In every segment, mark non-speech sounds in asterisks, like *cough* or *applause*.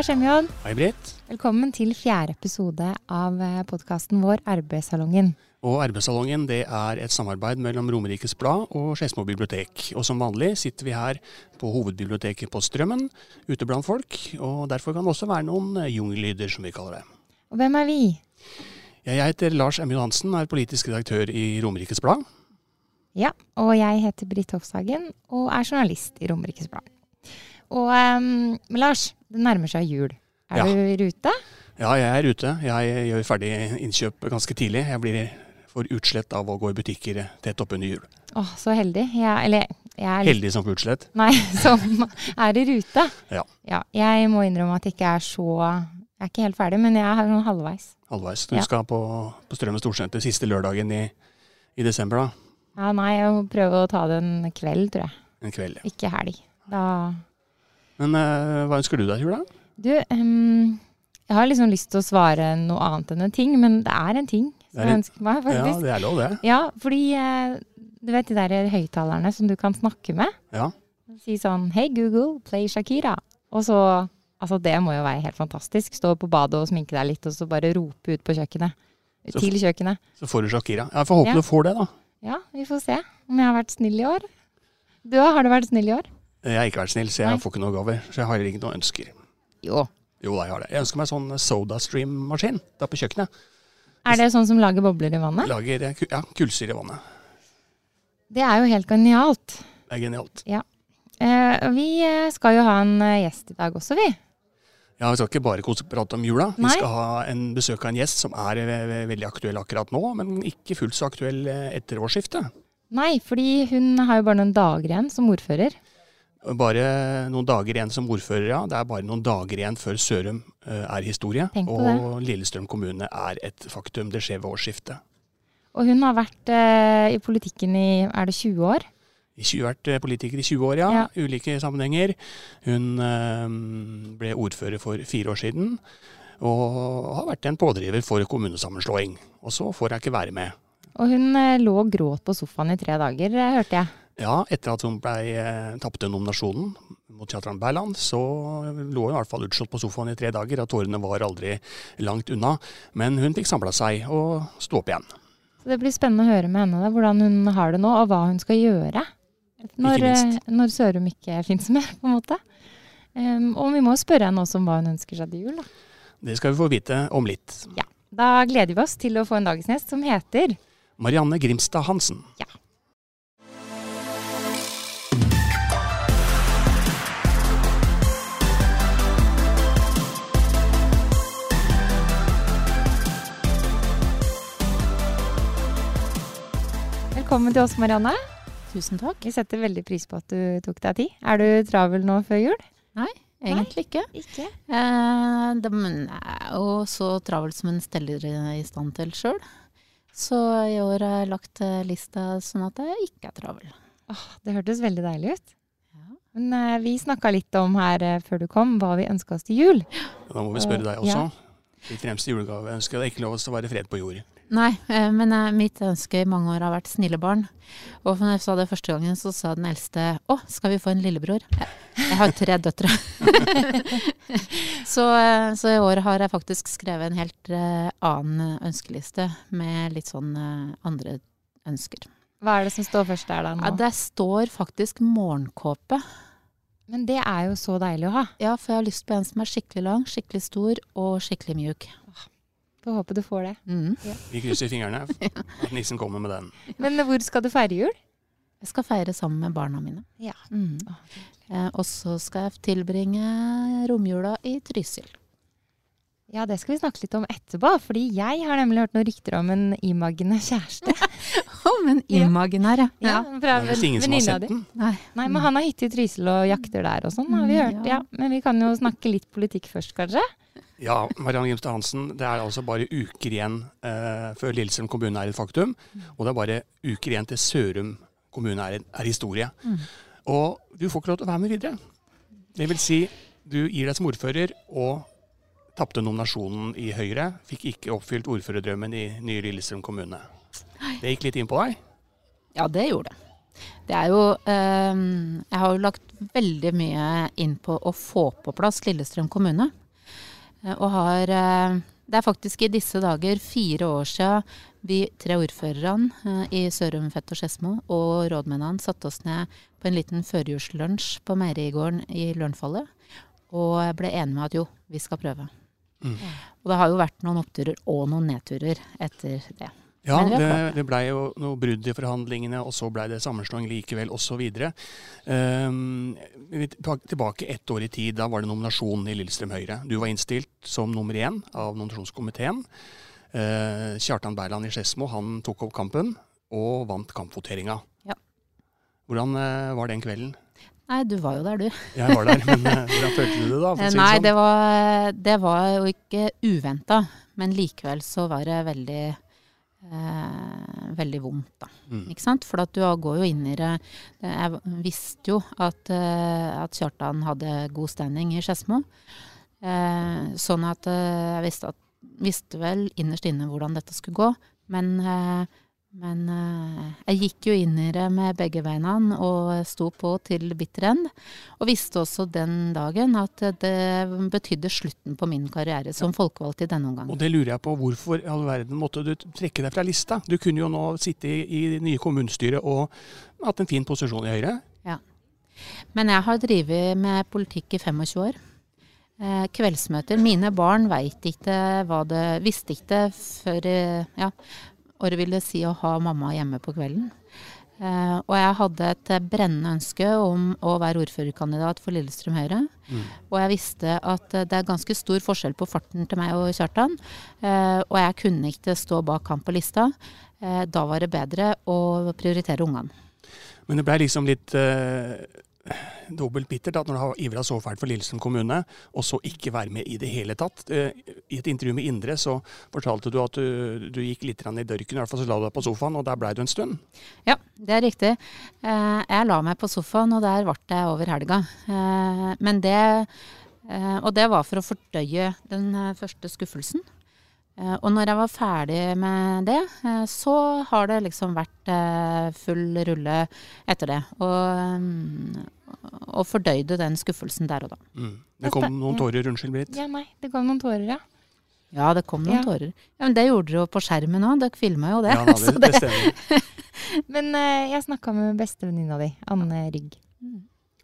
Hei, Lars Emjon. Hei, Britt. Velkommen til fjerde episode av podkasten vår Arbeidssalongen. Og Arbeidssalongen det er et samarbeid mellom Romerikes Blad og Skedsmo bibliotek. Og som vanlig sitter vi her på hovedbiblioteket på Strømmen, ute blant folk. Og derfor kan det også være noen eh, jungellyder, som vi kaller det. Og hvem er vi? Jeg heter Lars M. Johansen, er politisk redaktør i Romerikes Blad. Ja, og jeg heter Britt Hofshagen og er journalist i Romerikes Blad. Og um, Lars, det nærmer seg jul. Er Ja. du i rute? Ja, jeg er ute. Jeg gjør ferdig innkjøp ganske tidlig. Jeg blir for utslett av å gå i butikker tett oppunder jul. Åh, så heldig. Jeg, eller jeg er litt Heldig som utslett. Nei, *laughs* som er i rute. Ja. Jeg må innrømme at jeg ikke er så Jeg er ikke helt ferdig, men jeg er sånn halvveis. Halvveis. Du Ja. skal på, på Strømmen storsenter siste lørdagen i, i desember, da. Ja, nei, jeg må prøve å ta det en kveld, tror jeg. En kveld. ja. Ikke helg. Da Men uh, hva ønsker du deg til jul, da? Du, um, jeg har liksom lyst til å svare noe annet enn en ting, men det er en ting som jeg ønsker meg, faktisk. Ja, det er lov, det. Ja, fordi uh, du vet de der høyttalerne som du kan snakke med? Ja. Si sånn Hei Google, play Shakira. Og så Altså, det må jo være helt fantastisk. Stå på badet og sminke deg litt, og så bare rope ut på kjøkkenet. Så- Til kjøkkenet. Så får du Shakira. Jeg får håpe Ja. du får det, da. Ja, vi får se om jeg har vært snill i år. Du, har du vært snill i år? Jeg har ikke vært snill, så jeg Nei. får ikke noe gaver. Så jeg har ikke noen ønsker. Jo. Jo da, jeg har det. Jeg ønsker meg sånn SodaStream-maskin der på kjøkkenet. Er det sånn som lager bobler i vannet? Lager eh, ja, kullsyre i vannet. Det er jo helt genialt. Det er genialt. Eh, vi eh, skal jo ha en gjest i dag også, vi. Ja, Vi skal ikke bare kose- prate om jula. Vi skal ha en besøk av en gjest som er veldig aktuell akkurat nå, men ikke fullt så aktuell etter årsskiftet. Nei, fordi hun har jo bare noen dager igjen som ordfører. Bare noen dager igjen som ordfører, ja. Det er bare noen dager igjen før Sørum eh, er historie. Og Lillestrøm kommune er et faktum. Det skjer ved årsskiftet. Og hun har vært eh, i politikken i er det 20 år? I 20, vært eh, politiker i 20 år, ja. Ja. Ulike sammenhenger. Hun eh, ble ordfører for fire år siden, og har vært en pådriver for kommunesammenslåing. Og så får jeg ikke være med. Og hun eh, lå og gråt på sofaen i tre dager, eh, hørte jeg. Ja, etter at hun ble, eh, tapte nominasjonen mot Chatran Berland, så lå hun i hvert fall utslått på sofaen i tre dager, og tårene var aldri langt unna. Men hun fikk samla seg og stå opp igjen. Så det blir spennende å høre med henne da, hvordan hun har det nå, og hva hun skal gjøre. Når, eh, når Sørum ikke fins mer, på en måte. Um, og vi må spørre henne også om hva hun ønsker seg til jul. Da. Det skal vi få vite om litt. Ja, da gleder vi oss til å få en dagens gjest som heter Marianne Grimstad Hansen. Ja. Velkommen til oss, Marianne. Tusen takk. Vi setter veldig pris på at du tok deg tid. Er du travel nå før jul? Nei, Egentlig ikke. Ikke. Eh, det er jo så travelt som en steller i stand til sjøl. Så i år har jeg lagt eh, lista sånn at jeg ikke er travel. Åh, det hørtes veldig deilig ut. Ja. Men eh, vi snakka litt om her eh, før du kom, hva vi ønska oss til jul. Da må vi spørre deg Ja. også. Ditt fremste julegave ønsker deg ikke lov til å være fred på jord. Nei, eh, men eh, mitt ønske i mange år har vært snille barn. Og når jeg sa det første gangen, så sa den eldste å, skal vi få en lillebror? Jeg, har tre døtre. *laughs* så, eh, så i år har jeg faktisk skrevet en helt annen ønskeliste med litt sånn andre ønsker. Hva er det som står først der da nå? Ja, det står faktisk morgenkåpe. Men det er jo så deilig å ha. Ja, for jeg har lyst på en som er skikkelig lang, skikkelig stor og skikkelig mjuk. Får håpe du får det. Mm. Vi krysser fingrene *laughs* at nissen kommer med den. Men hvor skal du feire jul? Jeg skal feire sammen med barna mine. Ja. Mm. Eh, og så skal jeg tilbringe romjula i Trysil. Ja, det skal vi snakke litt om etterpå. Fordi jeg har nemlig hørt noen rykter om en imaginær kjæreste. *laughs* om en imaginær, ja. Ja, ja. fra Det er ingen som har sett den. Nei. Nei, men han har hytte i Trysil og jakter der og sånn, har vi Mm, hørt. ja. Ja. Men vi kan jo snakke litt politikk først, kanskje? Ja, Marianne Grimstad Hansen, det er altså bare uker igjen eh, før Lillestrøm kommune er et faktum. Og det er bare uker igjen til Sørum kommune er, er historie. Og du får ikke lov til å være med videre. Det vil si, du gir deg som ordfører og tapte nominasjonen i Høyre. Fikk ikke oppfylt ordførerdrømmen i nye Lillestrøm kommune. Det gikk litt inn på deg. Ja, det gjorde det. Det er jo eh, Jeg har jo lagt veldig mye inn på å få på plass Lillestrøm kommune. Eh, og har eh, Det er faktisk i disse dager fire år siden vi tre ordførerne eh, i Sørum, Fett og Skedsmo og rådmennene satte oss ned på en liten førjulslunsj på Meierigården i Lørenfallet. Og ble enige med at jo, vi skal prøve. Mm. Og det har jo vært noen oppturer og noen nedturer etter det. Ja, det, det. det blei jo noe brudd i forhandlingene, og så blei det sammenslåing likevel, osv. Um, tilbake ett år i tid, da var det nominasjonen i Lillestrøm Høyre. Du var innstilt som nummer én av nominasjonskomiteen. Uh, Kjartan Berland i Skedsmo tok opp kampen, og vant kampvoteringa. Ja. Hvordan uh, var den kvelden? Nei, du var jo der, du. Jeg var der, men eh, *laughs* hvordan følte du det da? å det Nei, sånn? det var, det var jo ikke uventa, men likevel så var det veldig eh, veldig vondt, da. Mm. Ikke sant? For at du går jo inn i det Jeg visste jo at, eh, at Kjartan hadde god standing i Skedsmo. Eh, sånn at eh, jeg visste, at, visste vel innerst inne hvordan dette skulle gå. Men, eh, men eh, jeg gikk jo inn i det med begge beina og sto på til bitter end. Og visste også den dagen at det betydde slutten på min karriere som folkevalgt i denne omgang. Og det lurer jeg på, hvorfor i all verden måtte du trekke deg fra lista? Du kunne jo nå sitte i, i det nye kommunestyret og hatt en fin posisjon i Høyre. Ja. Men jeg har drevet med politikk i 25 år. Eh, kveldsmøter. Mine barn vet ikke hva det Visste ikke før eh, ja, hva det ville si å ha mamma hjemme på kvelden. Uh, og jeg hadde et brennende ønske om å være ordførerkandidat for Lillestrøm Høyre. Og jeg visste at eh, det er ganske stor forskjell på farten til meg og Kjartan. Uh, og jeg kunne ikke stå bak ham på lista. Uh, da var det bedre å prioritere ungene. Men det ble liksom litt eh, dobbelt bittert at når du har ivra så fælt for Lillestrøm kommune, og så ikke være med i det hele tatt. Eh, I et intervju med Indre så fortalte du at du, du gikk litt i dørken, i hvert fall så la du deg på sofaen, og der blei du en stund. Ja, det er riktig. Eh, jeg la meg på sofaen, og der ble jeg over helga. Eh, men det Og det var for å fordøye den første skuffelsen. Og når jeg var ferdig med det, så har det liksom vært full rulle etter det. Og, mm, og fordøyde den skuffelsen der og da. Mm. Det kom noen tårer, unnskyld Britt. Ja, nei, det kom noen tårer, ja. Ja, det kom noen Ja. tårer. Ja, Men det gjorde dere jo på skjermen òg, dere filma jo det. Ja, da, *laughs* det, det. *laughs* Men uh, jeg snakka med bestevenninna di, Anne Rygg. Mm.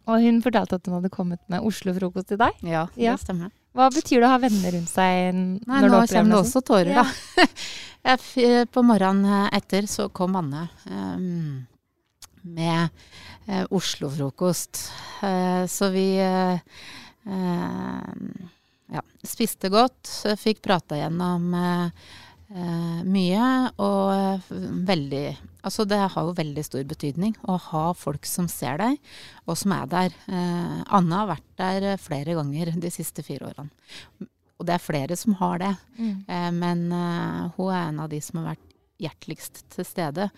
Og hun fortalte at hun hadde kommet med Oslo-frokost til deg. ja, Ja. det stemmer. Hva betyr det å ha venner rundt seg Nei, når du nå kommer det også tårer, Ja. da. *laughs* Jeg på morgenen etter så kom Anne um, med eh, Oslo-frokost. Eh, så vi eh, eh, ja, spiste godt, fikk prata gjennom eh, eh, mye, og veldig Altså det har jo veldig stor betydning å ha folk som ser deg, og som er der. Eh, Anne har vært der flere ganger de siste fire årene. Og det er flere som har det. Mm. Eh, men hun er en av de som har vært hjerteligst til stede.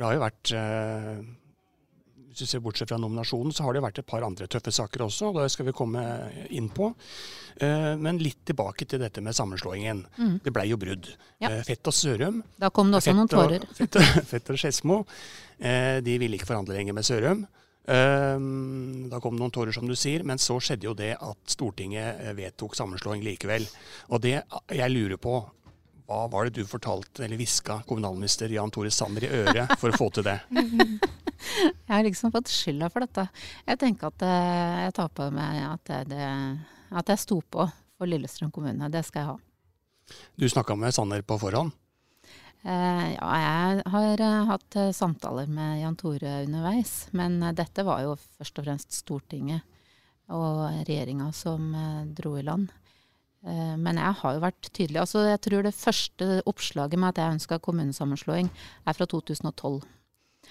Det har jo vært eh, Hvis du ser bortsett fra nominasjonen, så har det vært et par andre tøffe saker også. og Det skal vi komme inn på. Eh, men litt tilbake til dette med sammenslåingen. Mm. Det blei jo brudd. Ja. Eh, Fett og Sørum Da kom det også noen tårer. Fett, *laughs* Fett og Skedsmo eh, de ville ikke forhandle lenger med Sørum. Da kom det noen tårer, som du sier, men så skjedde jo det at Stortinget vedtok sammenslåing likevel. Og det jeg lurer på, hva var det du fortalte eller hviska kommunalminister Jan Tore Sanner i øret for å få til det? *laughs* Jeg har liksom fått skylda for dette. Jeg tenker at eh, jeg tar på meg at, jeg, det, at jeg sto på for Lillestrøm kommune. Det skal jeg ha. Du snakka med Sanner på forhånd. Eh, ja, jeg har eh, hatt eh, samtaler med Jan Tore underveis. Men dette var jo først og fremst Stortinget og regjeringa som dro i land. Eh, men jeg har jo vært tydelig. Altså, jeg tror det første oppslaget med at jeg ønska kommunesammenslåing, er fra 2012.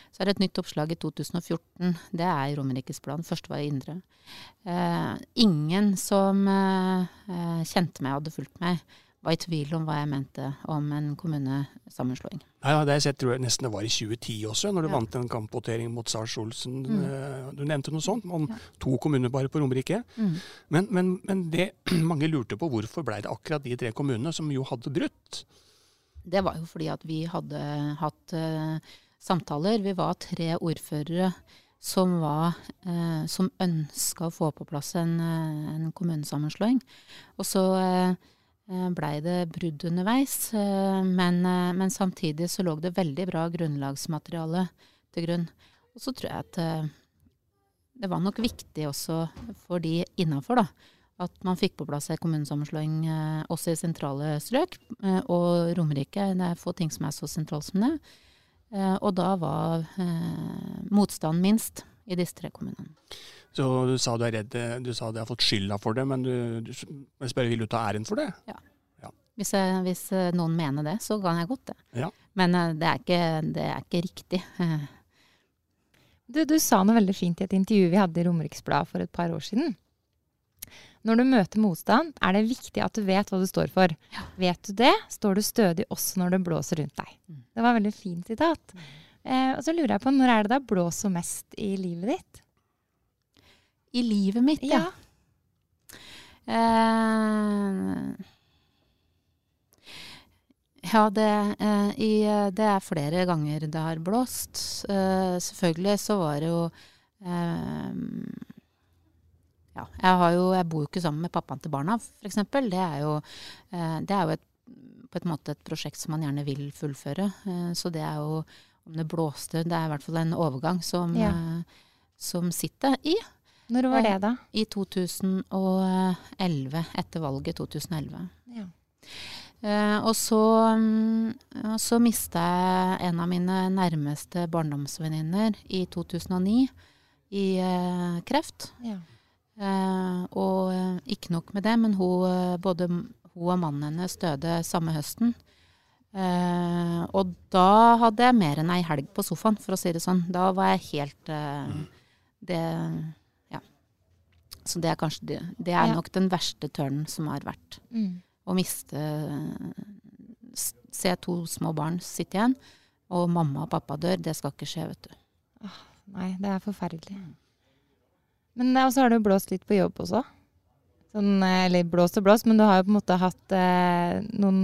Så er det et nytt oppslag i 2014. Det er i Romerikes Blad. Første var i Indre. Eh, ingen som eh, eh kjente meg, hadde fulgt meg, var i tvil om hva jeg mente om en kommunesammenslåing. Ja, det jeg tror jeg nesten det var i 2010 også, når du ja. vant en kampvotering mot Sars Olsen. Mm. Eh, du nevnte noe sånt, om ja. to kommuner bare på Romerike. Mm. Men, men, men, det *clears throat* mange lurte på, hvorfor ble det akkurat de tre kommunene som jo hadde brutt? Det var jo fordi at vi hadde hatt uh, samtaler. Vi var tre ordførere som, var, som ønska å få på plass en, uh, en kommunesammenslåing. Og så Eh, blei det brudd underveis. Eh, men, eh, men, samtidig så lå det veldig bra grunnlagsmateriale til grunn. Og så tror jeg at det var nok viktig også for de innafor, da. At man fikk på plass en kommunesammenslåing også i sentrale strøk. Og Romerike, det er få ting som er så sentralt som det. Og da var motstanden minst i disse tre kommunene. Så du sa du er redd, du sa du har fått skylda for det, men du, du spør vil du ta æren for det? Ja. ja. Hvis, hvis, eh, noen mener det, så kan jeg godt det. Ja. Men eh, det er, ikke, det er ikke riktig. *laughs* Du, du, sa noe veldig fint i et intervju vi hadde i Romeriksbladet for et par år siden. Når du møter motstand, er det viktig at du vet hva du står for. Ja. Vet du det, står du stødig også når det blåser rundt deg. Mm. Det var et veldig fint sitat. Mm. Eh, og så lurer jeg på, når er det da blåser mest i livet ditt? I livet mitt, ja. ja. Eh, ja, det, eh, i, det, er flere ganger det har blåst. Eh, selvfølgelig så var det jo eh, Ja, jeg, jo, jeg bor jo ikke sammen med pappaen til barna, f.eks. Det er jo, eh, det er jo et, på en måte et prosjekt som man gjerne vil fullføre. Eh, så det er jo om det blåste Det er i hvert fall en overgang som, ja. som sitter i. Når var det, da? I 2011. Etter valget 2011. Ja. Uh, og så, um, så mista jeg en av mine nærmeste barndomsvenninner i 2009 i uh, kreft. Ja. Uh, og ikke nok med det, men hun, både hun og mannen hennes døde samme høsten. og da hadde jeg mer enn ei helg på sofaen, for å si det sånn. Da var jeg helt mm. Det så det er kanskje det, det er ja. nok den verste tørnen som har vært. Mm. Å miste Se to små barn sitte igjen, og mamma og pappa dør. Det skal ikke skje, vet du. Åh, nei, det er forferdelig. Men så altså, har du blåst litt på jobb også. Sånn, eh, eller blåst og blåst, men du har jo på en måte hatt eh, noen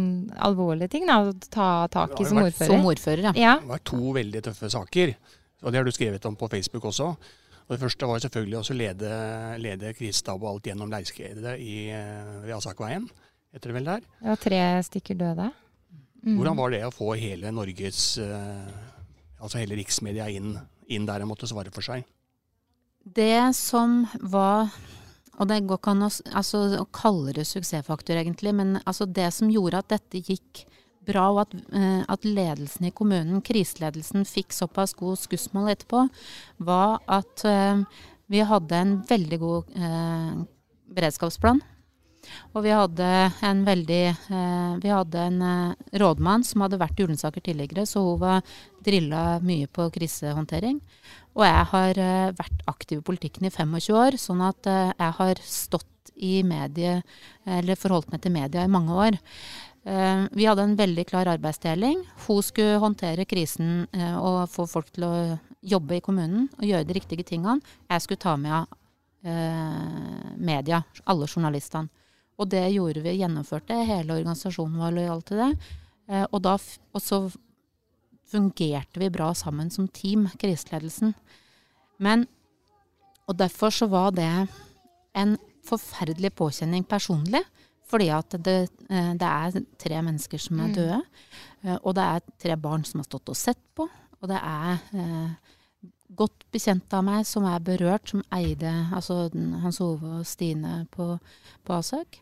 alvorlige ting da, å ta tak i som ordfører. Som ordfører, ja. ja. Det var to veldig tøffe saker. Og det har du skrevet om på Facebook også. Og Det første var selvfølgelig å lede, lede krisestab og alt gjennom leirskredet eh, ved Asakveien. Heter det vel der? Det var tre stykker døde. Mm. Hvordan var det å få hele Norges, eh, altså hele riksmedia inn, inn der og måtte svare for seg? Det som var og det går ikke an å, altså, å kalle det suksessfaktor, egentlig, men altså, det som gjorde at dette gikk bra, og at, eh, at, ledelsen i kommunen, kriseledelsen, fikk såpass god skussmål etterpå, var at eh, vi hadde en veldig god eh, beredskapsplan. Og vi hadde en veldig Vi hadde en rådmann som hadde vært i Ullensaker tidligere, så hun var drilla mye på krisehåndtering. Og jeg har vært aktiv i politikken i 25 år, sånn at jeg har stått i medie, eller forholdt meg til media i mange år. Eh, vi hadde en veldig klar arbeidsdeling. Hun skulle håndtere krisen eh, og få folk til å jobbe i kommunen og gjøre de riktige tingene. Jeg skulle ta med eh, media, alle journalistene. Og det gjorde vi, gjennomførte. Hele organisasjonen var lojal til det. Og, da, og så fungerte vi bra sammen som team, kriseledelsen. Men Og derfor så var det en forferdelig påkjenning personlig. Fordi at det, eh, det, er tre mennesker som er mm. døde. Mm. Og det er tre barn som har stått og sett på. Og det er eh, godt bekjent av meg som er berørt, som eide altså Hans Ove og Stine på, på Asak.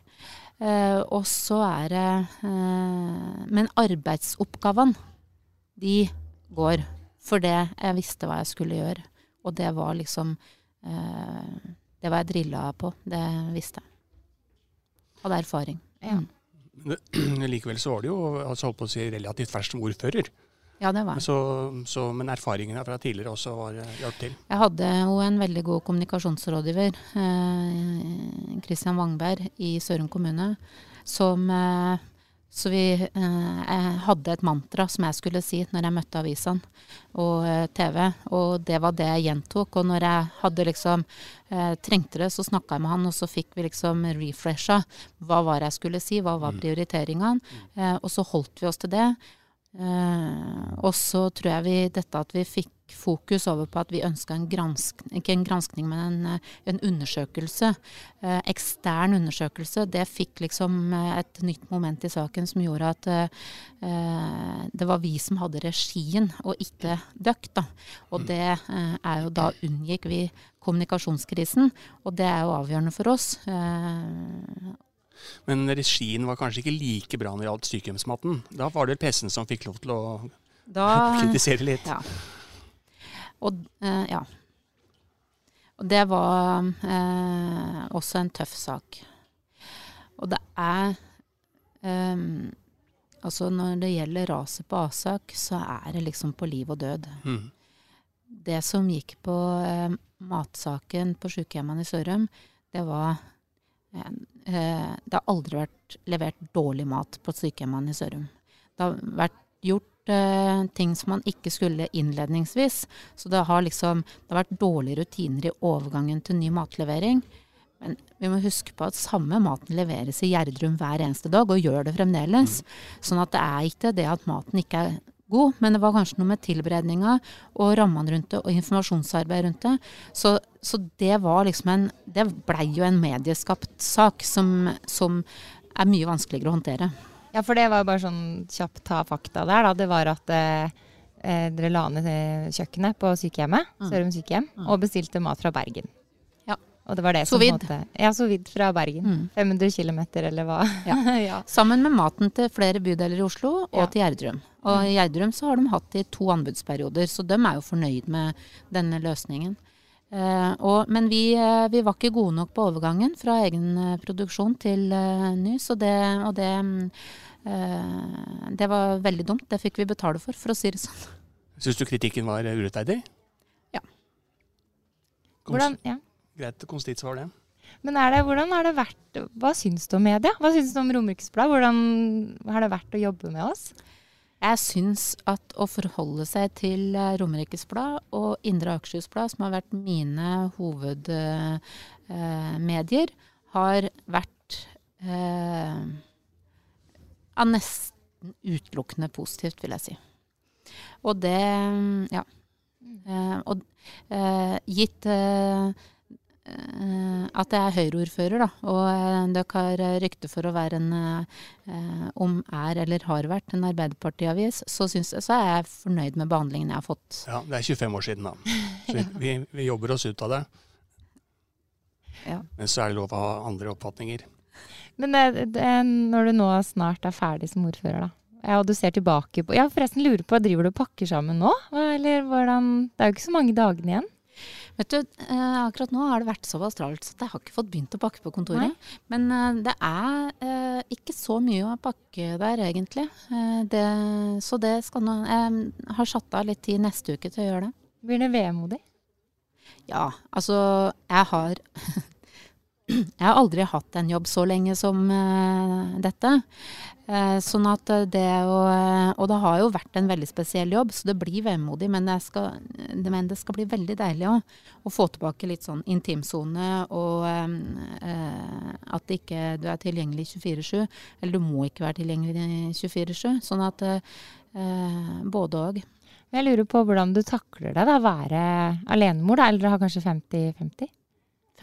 Eh, og så er det eh, Men arbeidsoppgavene, de går. For det jeg visste hva jeg skulle gjøre. Og det var liksom eh, Det var jeg drilla på. Det visste jeg hadde erfaring. Ja. Men *clears throat* likevel så var det jo altså holdt på å si, relativt fersk som ordfører. Ja, det var Men, så, så, men erfaringene fra tidligere også var eh, hjalp til. Jeg hadde jo en veldig god kommunikasjonsrådgiver, Kristian Wangberg i Sørum kommune, som eh, Så vi eh, hadde et mantra som jeg skulle si når jeg møtte avisene og eh, TV, og det var det jeg gjentok. Og når jeg hadde liksom eh, trengte det, så snakka jeg med han, og så fikk vi liksom refresha hva var jeg skulle si, hva var prioriteringene, eh, og så holdt vi oss til det. Eh, og så tror jeg vi dette at vi fikk fokus over på at vi ønska en granskning, ikke en granskning, men en, eh, en undersøkelse. Eh, ekstern undersøkelse. Det fikk liksom eh, et nytt moment i saken som gjorde at eh, eh, det var vi som hadde regien, og ikke døkk. da. Og det eh, er jo da unngikk vi kommunikasjonskrisen, og det er jo avgjørende for oss. Eh, Men regien var kanskje ikke like bra når det gjaldt sykehjemsmaten. Da var det vel pressen som fikk lov til å da *laughs* kritisere litt. Ja. Og eh, ja. Og det var eh, også en tøff sak. Og det er eh, Altså når det gjelder raset på Asak, så er det liksom på liv og død. Mm. Det som gikk på eh, matsaken på sykehjemmene i Sørum, det var eh, Det har aldri vært levert dårlig mat på sykehjemmene i Sørum. Det har vært gjort eh, ting som man ikke skulle innledningsvis. Så det har liksom Det har vært dårlige rutiner i overgangen til ny matlevering. Men vi må huske på at samme maten leveres i Gjerdrum hver eneste dag, og gjør det fremdeles. Sånn at det er ikke det at maten ikke er god, men det var kanskje noe med tilberedninga og rammene rundt det, og informasjonsarbeid rundt det. Så, så det var liksom en Det blei jo en medieskapt sak som, som er mye vanskeligere å håndtere. Ja, for det var bare sånn kjapt ta fakta der, da. Det var at eh, eh, dere la ned eh, kjøkkenet på sykehjemmet, Mm. Sørum sykehjem, Mm. og bestilte mat fra Bergen. Ja. Og det var det Sovid. Måtte, Ja, sovid fra Bergen. Mm. 500 km, eller hva. *laughs* Ja. *laughs* ja. Sammen med maten til flere bydeler i Oslo og Ja. til Gjerdrum. Og i Gjerdrum så har de hatt det i to anbudsperioder, så de er jo fornøyd med denne løsningen. Eh, og, men vi, eh, vi var ikke gode nok på overgangen fra egen produksjon til ny, så det, og det, mm, det var veldig dumt. Det fikk vi betale for, for å si det sånn. Syns du kritikken var urettferdig? Ja. Hvordan, ja. Greit konstitt svar, det. Men er det, hvordan har det vært Hva syns du om media? Hva syns du om Romerikes Blad? Hvordan har det vært å jobbe med oss? Jeg syns at å forholde seg til eh, Romerikes Blad og Indre Akershus Blad, som har vært mine hovedmedier, har vært eh, ja, nesten utelukkende positivt, vil jeg si. Og det Ja. Eh, og eh, gitt eh, at jeg er Høyre-ordfører, da, og eh, dere har rykte for å være en eh, om er eller har vært en Arbeiderpartiavis, så, så er jeg fornøyd med behandlingen jeg har fått. Ja, Det er 25 år siden, da. Så vi, vi, vi jobber oss ut av det. Ja. Men så er det lov å ha andre oppfatninger. Men det, det, når du nå snart er ferdig som ordfører, da. Ja, og du ser tilbake på Ja, forresten lurer på, driver du og pakker sammen nå? Eller hvordan Det er jo ikke så mange dagene igjen. Vet du, eh, akkurat nå har det vært såpass travelt så jeg har ikke fått begynt å pakke på kontoret. Men eh, det er eh, ikke så mye å pakke der, egentlig. Eh, det, så det skal nå Jeg har satt av litt tid neste uke til å gjøre det. Blir det vemodig? Ja, altså jeg har *laughs* *clears throat* Jeg har aldri hatt en jobb så lenge som uh, dette. Uh, sånn at eh, det å Og det har jo vært en veldig spesiell jobb, så det blir vemodig. Men skal, men det skal bli veldig deilig òg. Å få tilbake litt sånn intimsone, og at ikke du er tilgjengelig 24-7. Eller du må ikke være tilgjengelig 24-7. Sånn at både og. Jeg lurer på hvordan du takler det, da. Være alenemor, da. Eller har kanskje 50-50?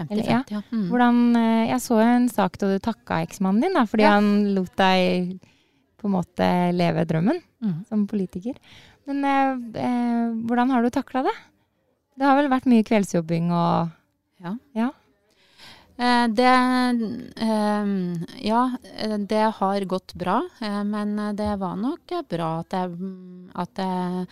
50-50, ja. ja. Mm. Hvordan, eh, jeg så en sak da du takka eksmannen din, da, fordi Ja. han lot deg på en måte leve drømmen Mm. som politiker. Men eh, eh, hvordan har du takla det? Det har vel vært mye kveldsjobbing og Ja. Ja. Eh, Det eh, Ja, eh, det har gått bra. Men det var nok bra at jeg, at jeg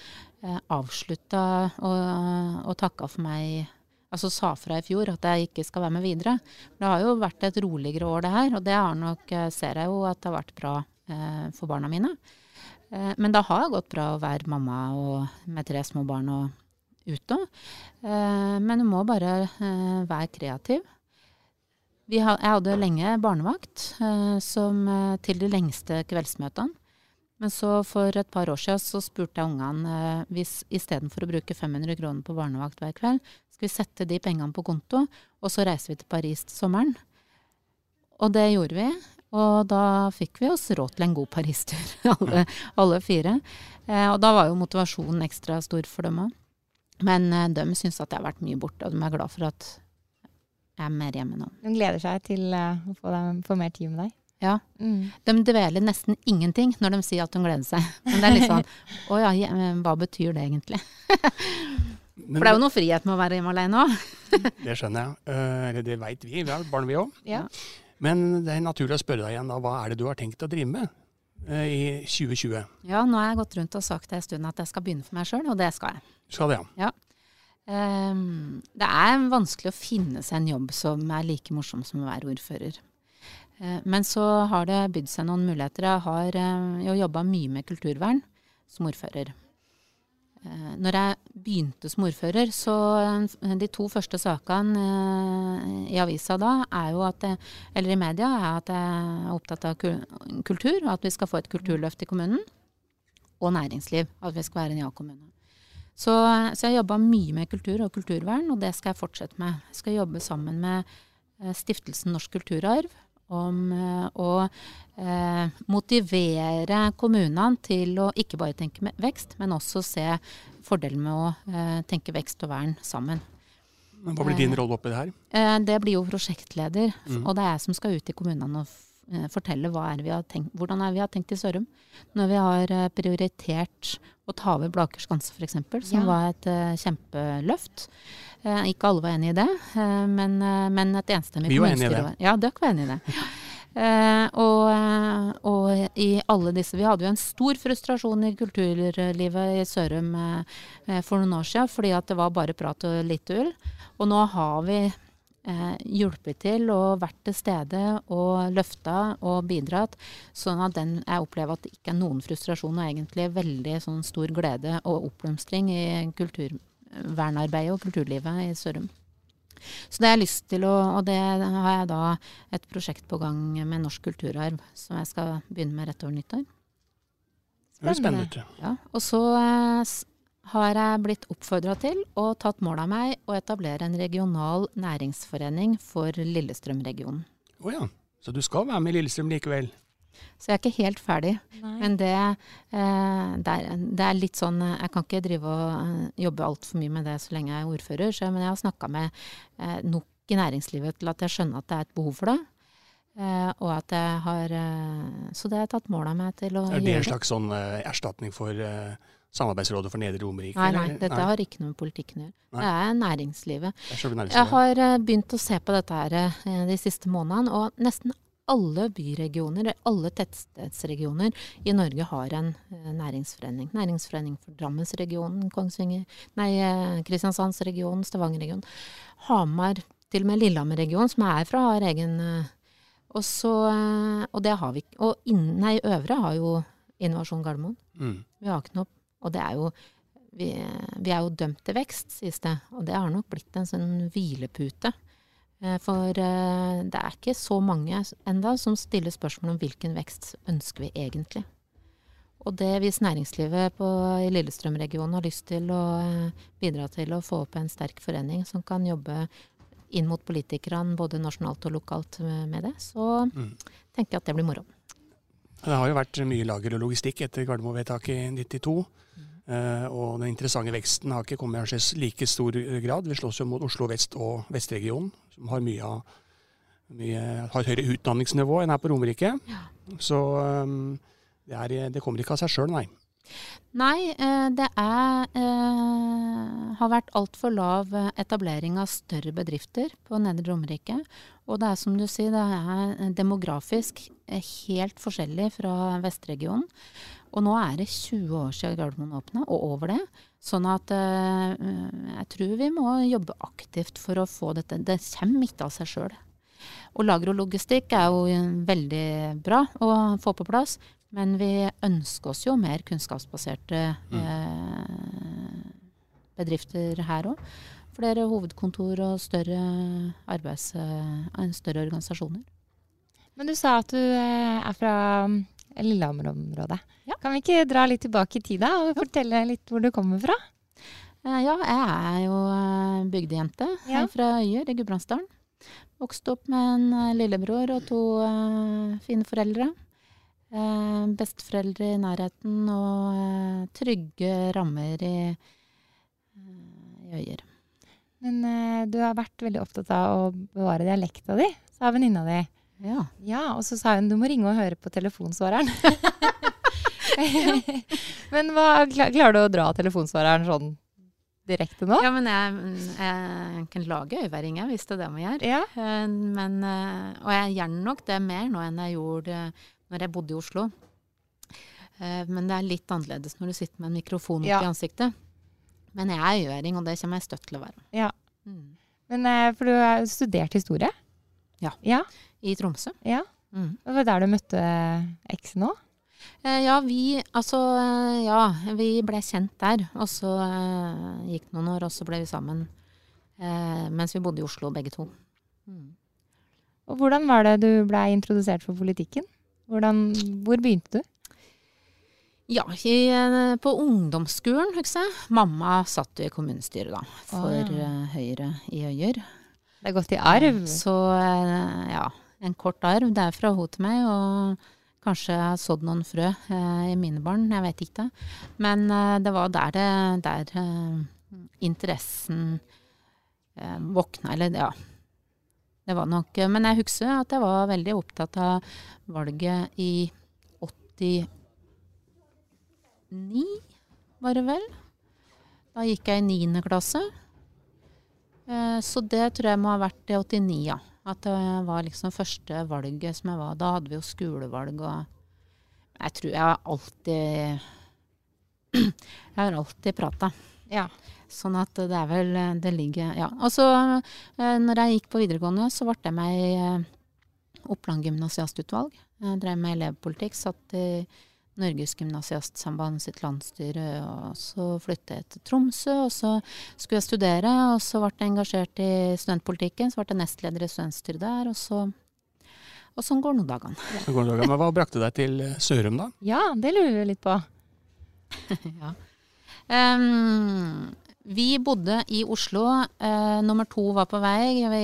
avslutta og, og takka for meg altså sa fra i fjor at jeg ikke skal være med videre. Det har jo vært et roligere år, det her. Og det nok, eh, ser jeg jo at det har vært bra eh, for barna mine. Eh, men det har gått bra å være mamma og, med tre små barn og ute. Eh, men du må bare eh, være kreativ. Ha, jeg hadde lenge barnevakt eh, som, til de lengste kveldsmøtene. Men så for et par år siden så spurte jeg ungene eh, hvis istedenfor å bruke 500 kroner på barnevakt hver kveld, skal vi sette de pengene på konto, og så reiser vi til Paris til sommeren. Og det gjorde vi. Og da fikk vi oss råd til en god Paris-tur, *laughs* alle, alle, fire. Eh, og da var jo motivasjonen ekstra stor for dem òg. Men eh, de syns at jeg har vært mye borte, og de er glad for at jeg er mer hjemme nå. De gleder seg til å få, dem, få mer tid med deg? Ja. Mm. De dveler nesten ingenting når de sier at de gleder seg. Men det er litt sånn *laughs* Å ja, hva betyr det egentlig? For det er jo noe frihet med å være hjemme alene òg. *laughs* det skjønner jeg. Uh, eller det veit vi. Vi har barn, vi òg. Ja. Men det er naturlig å spørre deg igjen, da. Hva er det du har tenkt å drive med uh, i 2020? Ja, nå har jeg gått rundt og sagt en stund at jeg skal begynne for meg sjøl, og det skal jeg. Skal det, ja. ja. Um, det er vanskelig å finne seg en jobb som er like morsom som å være ordfører. Eh, men så har det bydd seg noen muligheter. Jeg har eh, jo jobba mye med kulturvern som ordfører. Eh, når jeg begynte som ordfører, så de to første sakene i avisa da, er jo at eller i media, er at jeg er opptatt av kultur, og at vi skal få et kulturløft i kommunen. Og næringsliv. At vi skal være en ja-kommune. Så, så, jeg jobba mye med kultur og kulturvern, og det skal jeg fortsette med. Jeg skal jobbe sammen med Stiftelsen Norsk kulturarv om eh, å eh, motivere kommunene til å ikke bare tenke vekst, men også se fordelen med å eh, tenke vekst og vern sammen. Men Hva blir din rolle oppi det her? Det blir jo prosjektleder. Mm. Og det er jeg som skal ut i kommunene og fortelle er tenkt, hvordan er vi har tenkt i Sørum. Når vi har eh, prioritert å ta over Blaker skanse f.eks., som ja. var et kjempeløft. Eh, ikke alle var enig i det, eh, men, eh, men et enstemmig kommunestyre var Ja, dere var enig i det. Uh, og, og, i alle disse Vi hadde jo en stor frustrasjon i kulturlivet i Sørum uh, for noen år siden, fordi at det var bare prat og lite ull. Og nå har vi uh, hjulpet til og vært til stede og løfta og bidratt, sånn at den, jeg opplever at det ikke er noen frustrasjon, og egentlig veldig sånn stor glede og oppblomstring i kulturvernarbeidet og kulturlivet i Sørum. Så det har jeg lyst til å, og det har jeg da et prosjekt på gang med Norsk kulturarv som jeg skal begynne med rett over nyttår. Det er spennende. Ja, og så eh, har jeg blitt oppfordra til og tatt mål av meg å etablere en regional næringsforening for Lillestrøm-regionen. Å oh ja. Så du skal være med i Lillestrøm likevel? Så jeg er ikke helt ferdig. Nei. Men det, eh, det, er, det, er, litt sånn Jeg kan ikke drive og eh, jobbe altfor mye med det så lenge jeg er ordfører. Så, men jeg har snakka med eh, nok i næringslivet til at jeg skjønner at det er et behov for det. Eh, og at jeg har Så det har jeg tatt mål av meg til å gjøre. Er det en slags sånn erstatning for Samarbeidsrådet for Nedre Romerike? Nei, nei, dette nei. har ikke noe med politikken å gjøre. Det er næringslivet. Det er næringslivet. Jeg har begynt å se på dette her de siste månedene, og nesten alle byregioner, alle tettstedsregioner i Norge har en eh, næringsforening. Næringsforening for Drammensregionen, Kongsvinger, nei, eh, Kristiansandsregionen, Stavangerregionen. Hamar, til og med Lillehammer-regionen, som er fra, har egen eh, og, så, og det har vi ikke. Og innen, nei, Øvre har jo Innovasjon Gardermoen. Mm. Vi har ikke noe Og det er jo vi, vi, er jo dømt til vekst, sies det. Og det har nok blitt en sånn hvilepute Eh, for eh, det er ikke så mange enda som stiller spørsmål om hvilken vekst ønsker vi egentlig. Og det hvis næringslivet på, i Lillestrøm-regionen har lyst til å eh, bidra til å få opp en sterk forening som kan jobbe inn mot politikerne både nasjonalt og lokalt med det, så mm. tenker jeg at det blir moro. Det har jo vært mye lager og logistikk etter Gardermo-vedtaket i 92. Uh, og den interessante veksten har ikke kommet i like stor grad. Vi slåss jo mot Oslo vest og vestregionen, som har mye, mye har høyere utdanningsnivå enn her på Romerike. Ja. Så um, det, er, det, kommer ikke av seg sjøl, nei. Nei, eh, det er, eh, har vært altfor lav etablering av større bedrifter på Nedre Romerike. Og det er som du sier, det er demografisk helt forskjellig fra vestregionen. Og nå er det 20 år siden Gardermoen åpna, og over det. Sånn at jeg tror vi må jobbe aktivt for å få dette. Det kommer ikke av seg sjøl. Og lager og logistikk er jo veldig bra å få på plass. Men vi ønsker oss jo mer kunnskapsbaserte eh, bedrifter her òg. Flere hovedkontor og større, arbeids, eh, større organisasjoner. Men du sa at du eh, er fra Lillehammer-området. Ja. Kan vi ikke dra litt tilbake i tida og fortelle litt hvor du kommer fra? Eh, ja, jeg er jo bygdejente ja. fra Øyer i Gudbrandsdalen. Vokste opp med en lillebror og to uh, fine foreldre. Uh, besteforeldre i nærheten og uh, trygge rammer i, i Øyer. Men du har vært veldig opptatt av å bevare dialekta di, sa venninna di. Ja. ja. Og så sa hun du må ringe og høre på telefonsvareren. *laughs* men hva, klarer du å dra telefonsvareren sånn direkte nå? Ja, men jeg, jeg kan lage øyværinger hvis det er det man gjør. Ja. Eh, men, eh, og jeg gjør nok det mer nå enn jeg gjorde når jeg bodde i Oslo. Eh, men det er litt annerledes når du sitter med en mikrofon oppi ja. ansiktet. Men jeg er øyværing, og det kommer jeg støtt til å være. Ja. Mm. Men, for du har studert historie? Ja. ja i Tromsø. Ja. Mm. Det var der du møtte eksen òg? Eh, ja, vi Altså, eh, ja. Vi ble kjent der. Og så gikk gikk noen år, og så ble vi sammen. Eh, mens vi bodde i Oslo, begge to. Mm. Og hvordan var det du blei introdusert for politikken? Hvordan, hvor begynte du? Ja, i, eh, på ungdomsskolen, husker jeg. Mamma satt jo i kommunestyret, da. For ja. Høyre i Øyer. Det er gått i arv? Så ja en kort arv. Det er fra henne til meg. og Kanskje jeg har sådd noen frø eh, i mine barn, jeg vet ikke. Men eh, det var der, det, der eh, interessen eh, våkna, eller ja. Det var nok Men jeg husker at jeg var veldig opptatt av valget i 89, var det vel. Da gikk jeg i niende klasse. Eh, så det tror jeg må ha vært i 89, ja. At det var liksom første valget som jeg var. Da hadde vi jo skolevalg og Jeg tror jeg alltid *clears throat* Jeg har alltid prata. Ja. Sånn at det er vel Det ligger Ja. Og så, eh, når jeg gikk på videregående, så ble jeg med i eh, Oppland gymnasiastutvalg. Jeg drev med elevpolitikk. Satt i Norges Gymnasiastsamband sitt landsstyre. Og så flyttet jeg til Tromsø, og så skulle jeg studere. Og så ble jeg engasjert i studentpolitikken. Så ble jeg nestleder i studentstyret der. Og så og sånn går nå dagene. Så går dagene. Men hva brakte deg til eh, Sørum, da? Ja, det lurer vi litt på. *laughs* ja. Um, vi bodde i Oslo. Eh, nummer to var på vei. Vi,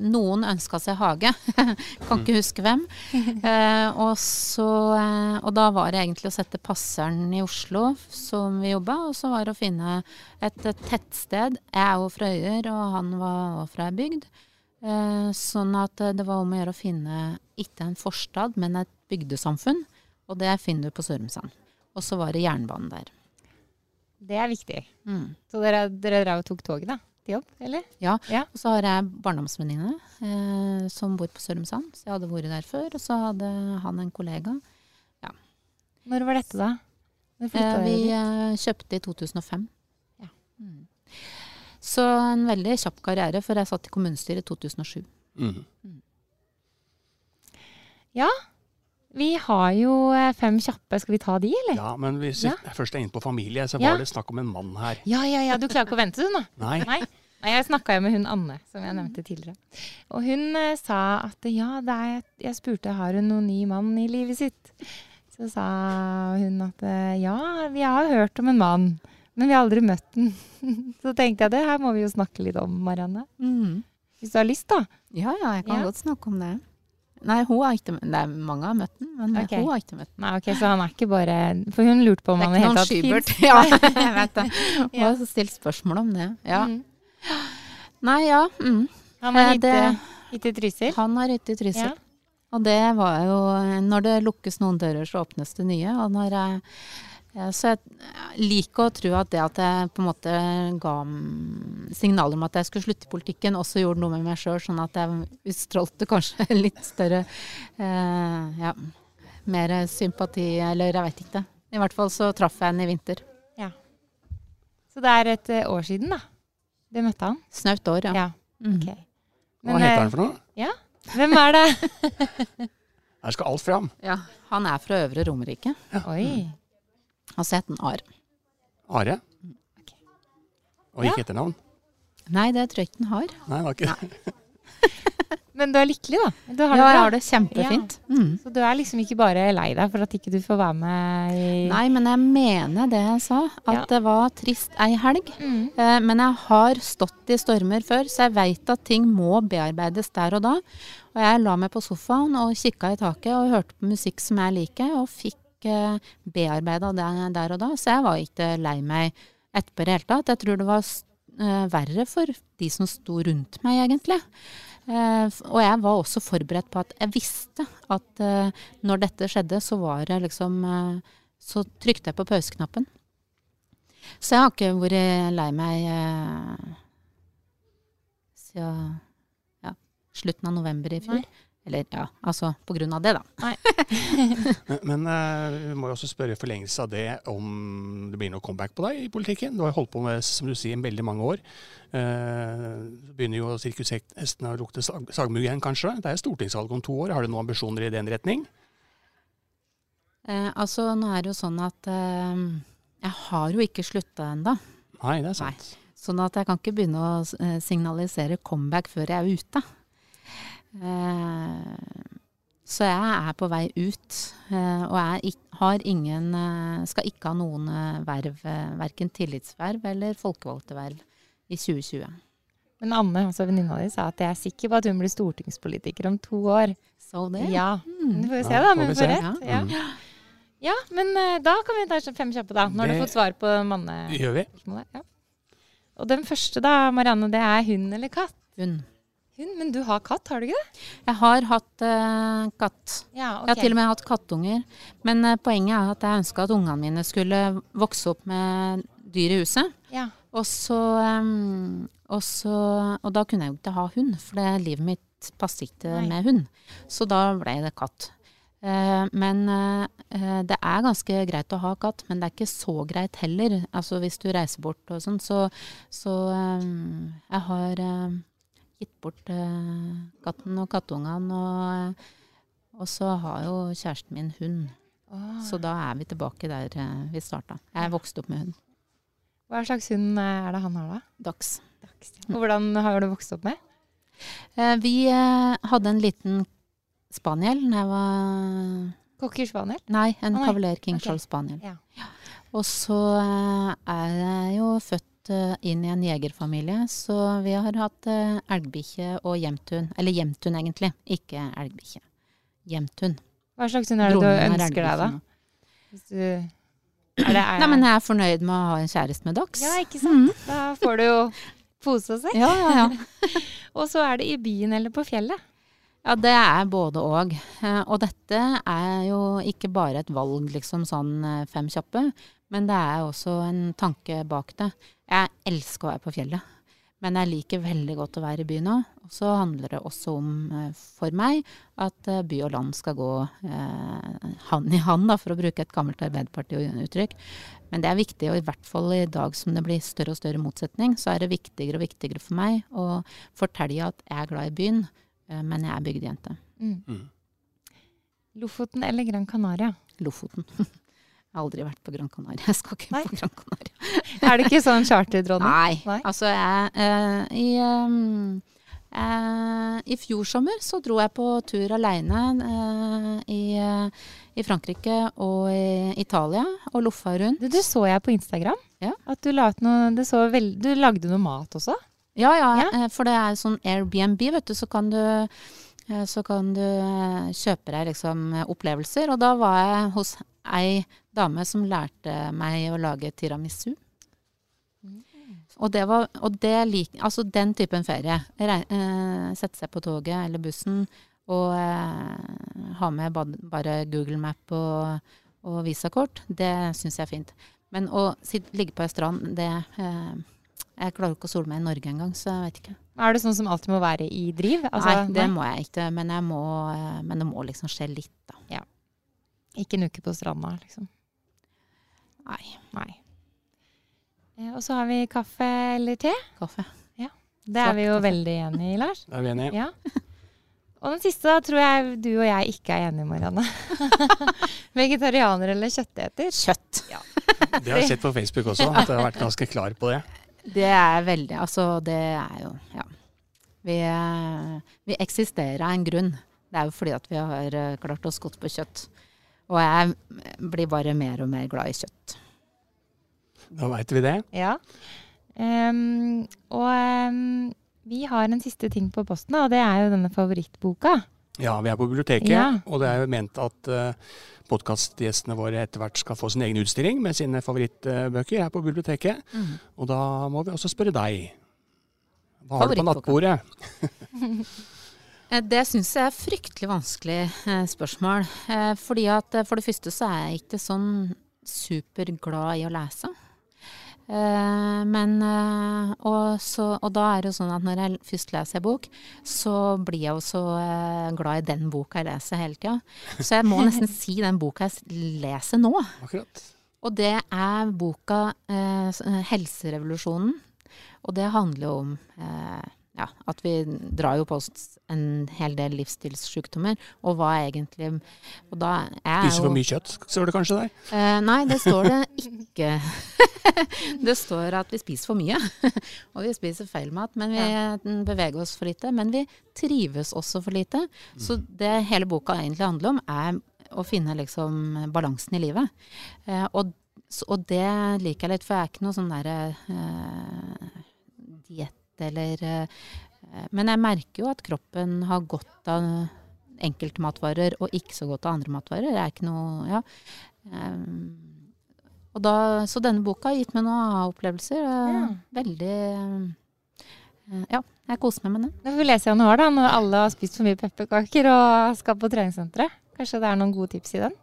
noen ønska seg hage. *laughs* kan ikke huske hvem. *laughs* Eh, og, så, eh, og, da var det egentlig å sette passeren i Oslo som vi jobba. Og så var det å finne et, et tettsted. Jeg er jo fra Øyer, og han var fra ei bygd. Eh, sånn at det var om å gjøre å finne ikke en forstad, men et bygdesamfunn. Og det finner du på Sørumsand. Og så var det jernbanen der. Det er viktig. Mm. Så dere, dere drev og tok toget da, til jobb, eller? Ja. ja. Og så har jeg barndomsvenninne eh, som bor på Sørumsand. Så jeg hadde vært der før. Og så hadde han en kollega. Ja. Når var dette, da? Eh, vi eh, kjøpte i 2005. Ja. Mm. Så en veldig kjapp karriere, for jeg satt i kommunestyret i 2007. Mm. Mm. Ja, vi har jo eh, fem kjappe. Skal vi ta de, eller? Ja, men hvis ja. jeg først er inne på familie, så var ja. det snakk om en mann her. Ja, ja, ja. Du klarer ikke å vente, du nå? *laughs* Nei. Nei. Nei jeg snakka jo med hun Anne, som jeg nevnte tidligere. Og hun uh, sa at ja, er, jeg spurte har hun noen ny mann i livet sitt. Så sa hun at uh, ja, vi har hørt om en mann, men vi har aldri møtt den. *laughs* så tenkte jeg det her må vi jo snakke litt om, Marianne. Mm. Hvis du har lyst, da. Ja, ja, jeg kan ja. godt snakke om det. Nei, hun har ikke møtt ham. Mange har møtt ham, men okay. hun har ikke møtt ham. Nei, ok, Så han er ikke bare For hun lurte på om han i det hele tatt fins. Ja, *laughs* jeg vet det. *laughs* Hun har stilt spørsmål om det. Ja. Mm. Nei, ja. Mm. Han har eh, hytte i Trysil? Han har hytte i Trysil. Ja. Og det var jo Når det lukkes noen dører, så åpnes det nye. Og når jeg så jeg liker å tro at det at jeg på en måte ga signaler om at jeg skulle slutte i politikken, også gjorde noe med meg sjøl, sånn at jeg utstrålte kanskje *laughs* litt større eh, ja, mer sympati, eller jeg veit ikke. I hvert fall så traff jeg henne i vinter. Ja. Så det er et eh, år siden, da. Du møtte han? Snaut år, ja. Ja. Mhm. ok. Hva heter eh, han for noe? Ja, Hvem er det? *laughs* Her skal alt fram. ja. Han er fra Øvre Romerike. Oi. Het han Ar. Are. Ok. Og ikke etternavn? Nei, det tror jeg ikke han har. Nei, det var ikke det. Men du er lykkelig, da? Du har ja, det jeg har det kjempefint. Mm. Så du er liksom ikke bare lei deg for at ikke du får være med i Nei, men jeg mener det jeg sa. At Ja. det var trist ei helg. Mm. Eh, Men jeg har stått i stormer før, så jeg veit at ting må bearbeides der og da. Og jeg la meg på sofaen og kikka i taket og hørte på musikk som jeg liker, og fikk eh, bearbeida det der og da. Så jeg var ikke lei meg etterpå i det hele tatt. Jeg tror det var eh, verre for de som sto rundt meg, egentlig. Eh, og jeg var også forberedt på at jeg visste at når dette skjedde, så var det liksom Så trykte jeg på pauseknappen. Så jeg har ikke vært lei meg siden ja, slutten av november i fjor. Nei. Eller ja, altså på grunn av det, da. *laughs* Men, men uh, vi må jo også spørre i forlengelse av det om det blir noe comeback på deg i politikken. Du har holdt på med, som du sier, veldig mange år. Uh, begynner jo sirkushestene å lukte sag sagmugg igjen, kanskje. Det er stortingsvalg om to år. Har du noen ambisjoner i den retning? Uh, altså, nå er det jo sånn at eh, jeg har jo ikke slutta ennå. Nei, det er sant. Nei. Sånn at jeg kan ikke begynne å signalisere comeback før jeg er ute. Eh, så jeg er på vei ut, eh, og jeg har ingen eh, Skal ikke ha noen verv, verken tillitsverv eller folkevalgte verv, i 2020. Men Anne, altså venninna di, sa at jeg er sikker på at hun blir stortingspolitiker om to år. Så det? Ja. Mm. Du får jo se, da, om vi hun får rett. Ja. ja. ja, men da kan vi ta fem kjappe, da. Når det... du har fått svar på mannespørsmålet. Gjør vi? Ja. Og den første, da, Marianne, det er hund eller katt? Hun. Men du har katt, har du ikke det? Jeg har hatt uh, katt. Ja, Jeg har til og med hatt kattunger. Men uh, poenget er at jeg ønska at ungene mine skulle vokse opp med dyr i huset. Ja. Og så, um, og så Og da kunne jeg jo ikke ha hund, for det, livet mitt passet ikke med hund. Så da ble det katt. Eh, men det er ganske greit å ha katt, men det er ikke så greit heller. Altså hvis du reiser bort og sånn, så, så em, Jeg har em, gitt bort eh, katten og kattungene, og, og så har jo kjæresten min hund. Oh. Så da er vi tilbake der eh, vi starta. Jeg vokste opp med hund. Hva slags hund eh, er det han har, da? Dags. Og hvordan har du vokst opp med? Eh, vi hadde en liten spaniel da jeg var Cocker spaniel? Nei, en oh, nei. Cavalier King okay. Charles spaniel. Ja. Og så er jeg jo født eh, inn i en jegerfamilie, så vi har hatt eh, elgbikkje og jemthund. Eller jemthund, egentlig. Ikke elgbikkje. Jemthund. Hva slags hund er det du er ønsker deg, da? Hvis du er det, er, Nei, men jeg er fornøyd med å ha en kjæreste med dags. Ja, ikke sant? Da får du jo pose og sekk. Ja, ja, ja. *laughs* Og så er det i byen eller på fjellet. Ja, det er både og. Eh, Og dette er jo ikke bare et valg, liksom sånn eh, fem kjappe, men det er også en tanke bak det. Jeg elsker å være på fjellet, men jeg liker veldig godt å være i byen òg. Og så handler det også om, eh, for meg, at by og land skal gå eh, hand i hand, da, for å bruke et gammelt Arbeiderparti-uttrykk. Men det er viktig, og i hvert fall i dag som det blir større og større motsetning, så er det viktigere og viktigere for meg å fortelle at jeg er glad i byen, men jeg er bygdejente. Mm. Mm. Lofoten eller Gran Canaria? Lofoten. *laughs* Jeg har aldri vært på Gran Canaria. Jeg skal ikke Nei. på Gran Canaria. *laughs* Er det ikke sånn charterdronning? Nei. Nei. Altså, jeg uh, i, um, uh, I fjor sommer så dro jeg på tur aleine uh, i, eh, i Frankrike og i Italia og loffa rundt. Du, det så jeg på Instagram. Ja. At du, noe, det så veld, du lagde noe mat også. Ja, ja, Ja. eh, for det er sånn Airbnb, vet du, så kan du eh, så kan du eh, kjøpe deg liksom opplevelser. Og da var jeg hos ei dame som lærte meg å lage tiramisu. Og det var og det lik, Altså den typen ferie. Rei, eh, sette seg på toget eller bussen og eh, ha med bad, bare Google Map og, og visakort, det syns jeg er fint. Men å sitte, ligge på ei strand, det eh, Jeg klarer ikke å sole meg i Norge engang, så jeg vet ikke. Er det sånn som alltid må være i driv? Altså, nei, det må jeg ikke. Men, jeg må, eh, men det må liksom skje litt, da. Ja. Ikke en uke på stranda, liksom. Nei. Nei. Eh, og så har vi kaffe eller te. Kaffe. Ja. Det er vi jo veldig enig i, Lars. *laughs* Det er vi enige. Ja. Og den siste da tror jeg du og jeg ikke er enige, i, Marianne. *laughs* Vegetarianer eller kjøtteter? Kjøtt. Ja. Det har jeg sett på Facebook også, at jeg har vært ganske klar på det. Det er veldig Altså, det er jo Ja. Vi, vi eksisterer av en grunn. Det er jo fordi at vi har eh, klart oss godt på kjøtt. Og jeg blir bare mer og mer glad i kjøtt. Da veit vi det. Ja. Um, og um, vi har en siste ting på posten, og det er jo denne favorittboka. Ja, vi er på biblioteket, Ja. og det er jo ment at uh, podkastgjestene våre etter hvert skal få sin egen utstilling med sine favorittbøker her på biblioteket. Og da må vi også spørre deg. Hva har du på nattbordet? *laughs* Eh, Det syns jeg er fryktelig vanskelig eh, spørsmål. Eh, fordi at eh, for det første så er jeg ikke sånn superglad i å lese. Eh, men eh, og, så, og da er det jo sånn at når jeg først leser en bok, så blir jeg jo så eh, glad i den boka jeg leser hele tida. Så jeg må nesten si den boka jeg leser nå. Akkurat. Og det er boka eh, eh, 'Helserevolusjonen'. Og det handler jo om eh, ja, at vi drar jo på oss en hel del livsstilssykdommer. Og hva egentlig Og da er Spiser for mye kjøtt, står det kanskje der. Eh, nei, det står det *laughs* ikke. *laughs* det står at vi spiser for mye. *laughs* og vi spiser feil mat. Men vi beveger oss for lite. Men vi trives også for lite. Så det hele boka egentlig handler om, er å finne liksom balansen i livet. Eh, og, og det liker jeg litt, for jeg er ikke noe sånn derre eh, diett eller eh, Men jeg merker jo at kroppen har godt av enkeltmatvarer og ikke så godt av andre matvarer. Det er ikke noe Ja. Og da, så denne boka har gitt meg noen aha-opplevelser. Ja. Veldig eh, Ja, jeg koser meg med den. Da får vi lese i januar, da, når alle har spist for mye pepperkaker og skal på treningssenteret. Kanskje det er noen gode tips i den?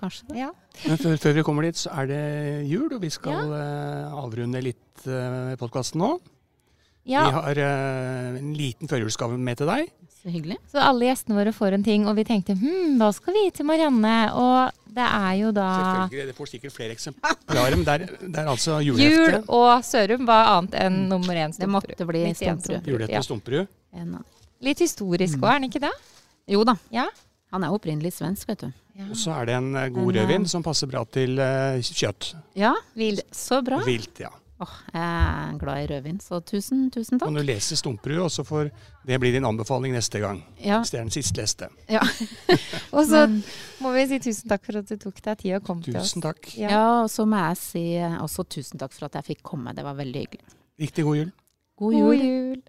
Kanskje det. Ja. Men før, før vi kommer dit, så er det jul, og vi skal eh, avrunde litt uh, podkasten nå. Ja. Vi har uh, en liten førjulsgave med til deg. Så hyggelig. Så alle gjestene våre får en ting, og vi tenkte hm, hva skal vi gi til Marianne? Og det er jo da Selvfølgelig, Det får sikkert flere eksemplarer, men det er, det er altså Jul og Sørum var annet enn nummer én Det måtte bli Stumperud. Julehefte Ja. Stumperud. En Litt historisk òg, er den ikke det? Jo da. Ja. Han er opprinnelig svensk, vet du. Og så er det en eh, god eh, rødvin som passer bra til uh, kjøtt. Ja, Vilt. så bra. Vilt, ja. Åh, jeg er glad i rødvin, så tusen, tusen Kan takk. du lese Stumperud, og så får det bli din anbefaling neste gang. Ja, Hvis det er den siste leste. ja. *laughs* Og så må vi si tusen takk for at du tok deg tid og kom til oss. Tusen takk. Ja. ja, og så må jeg si også tusen takk for at jeg fikk komme. Det var veldig hyggelig. Riktig god jul. God jul. God jul.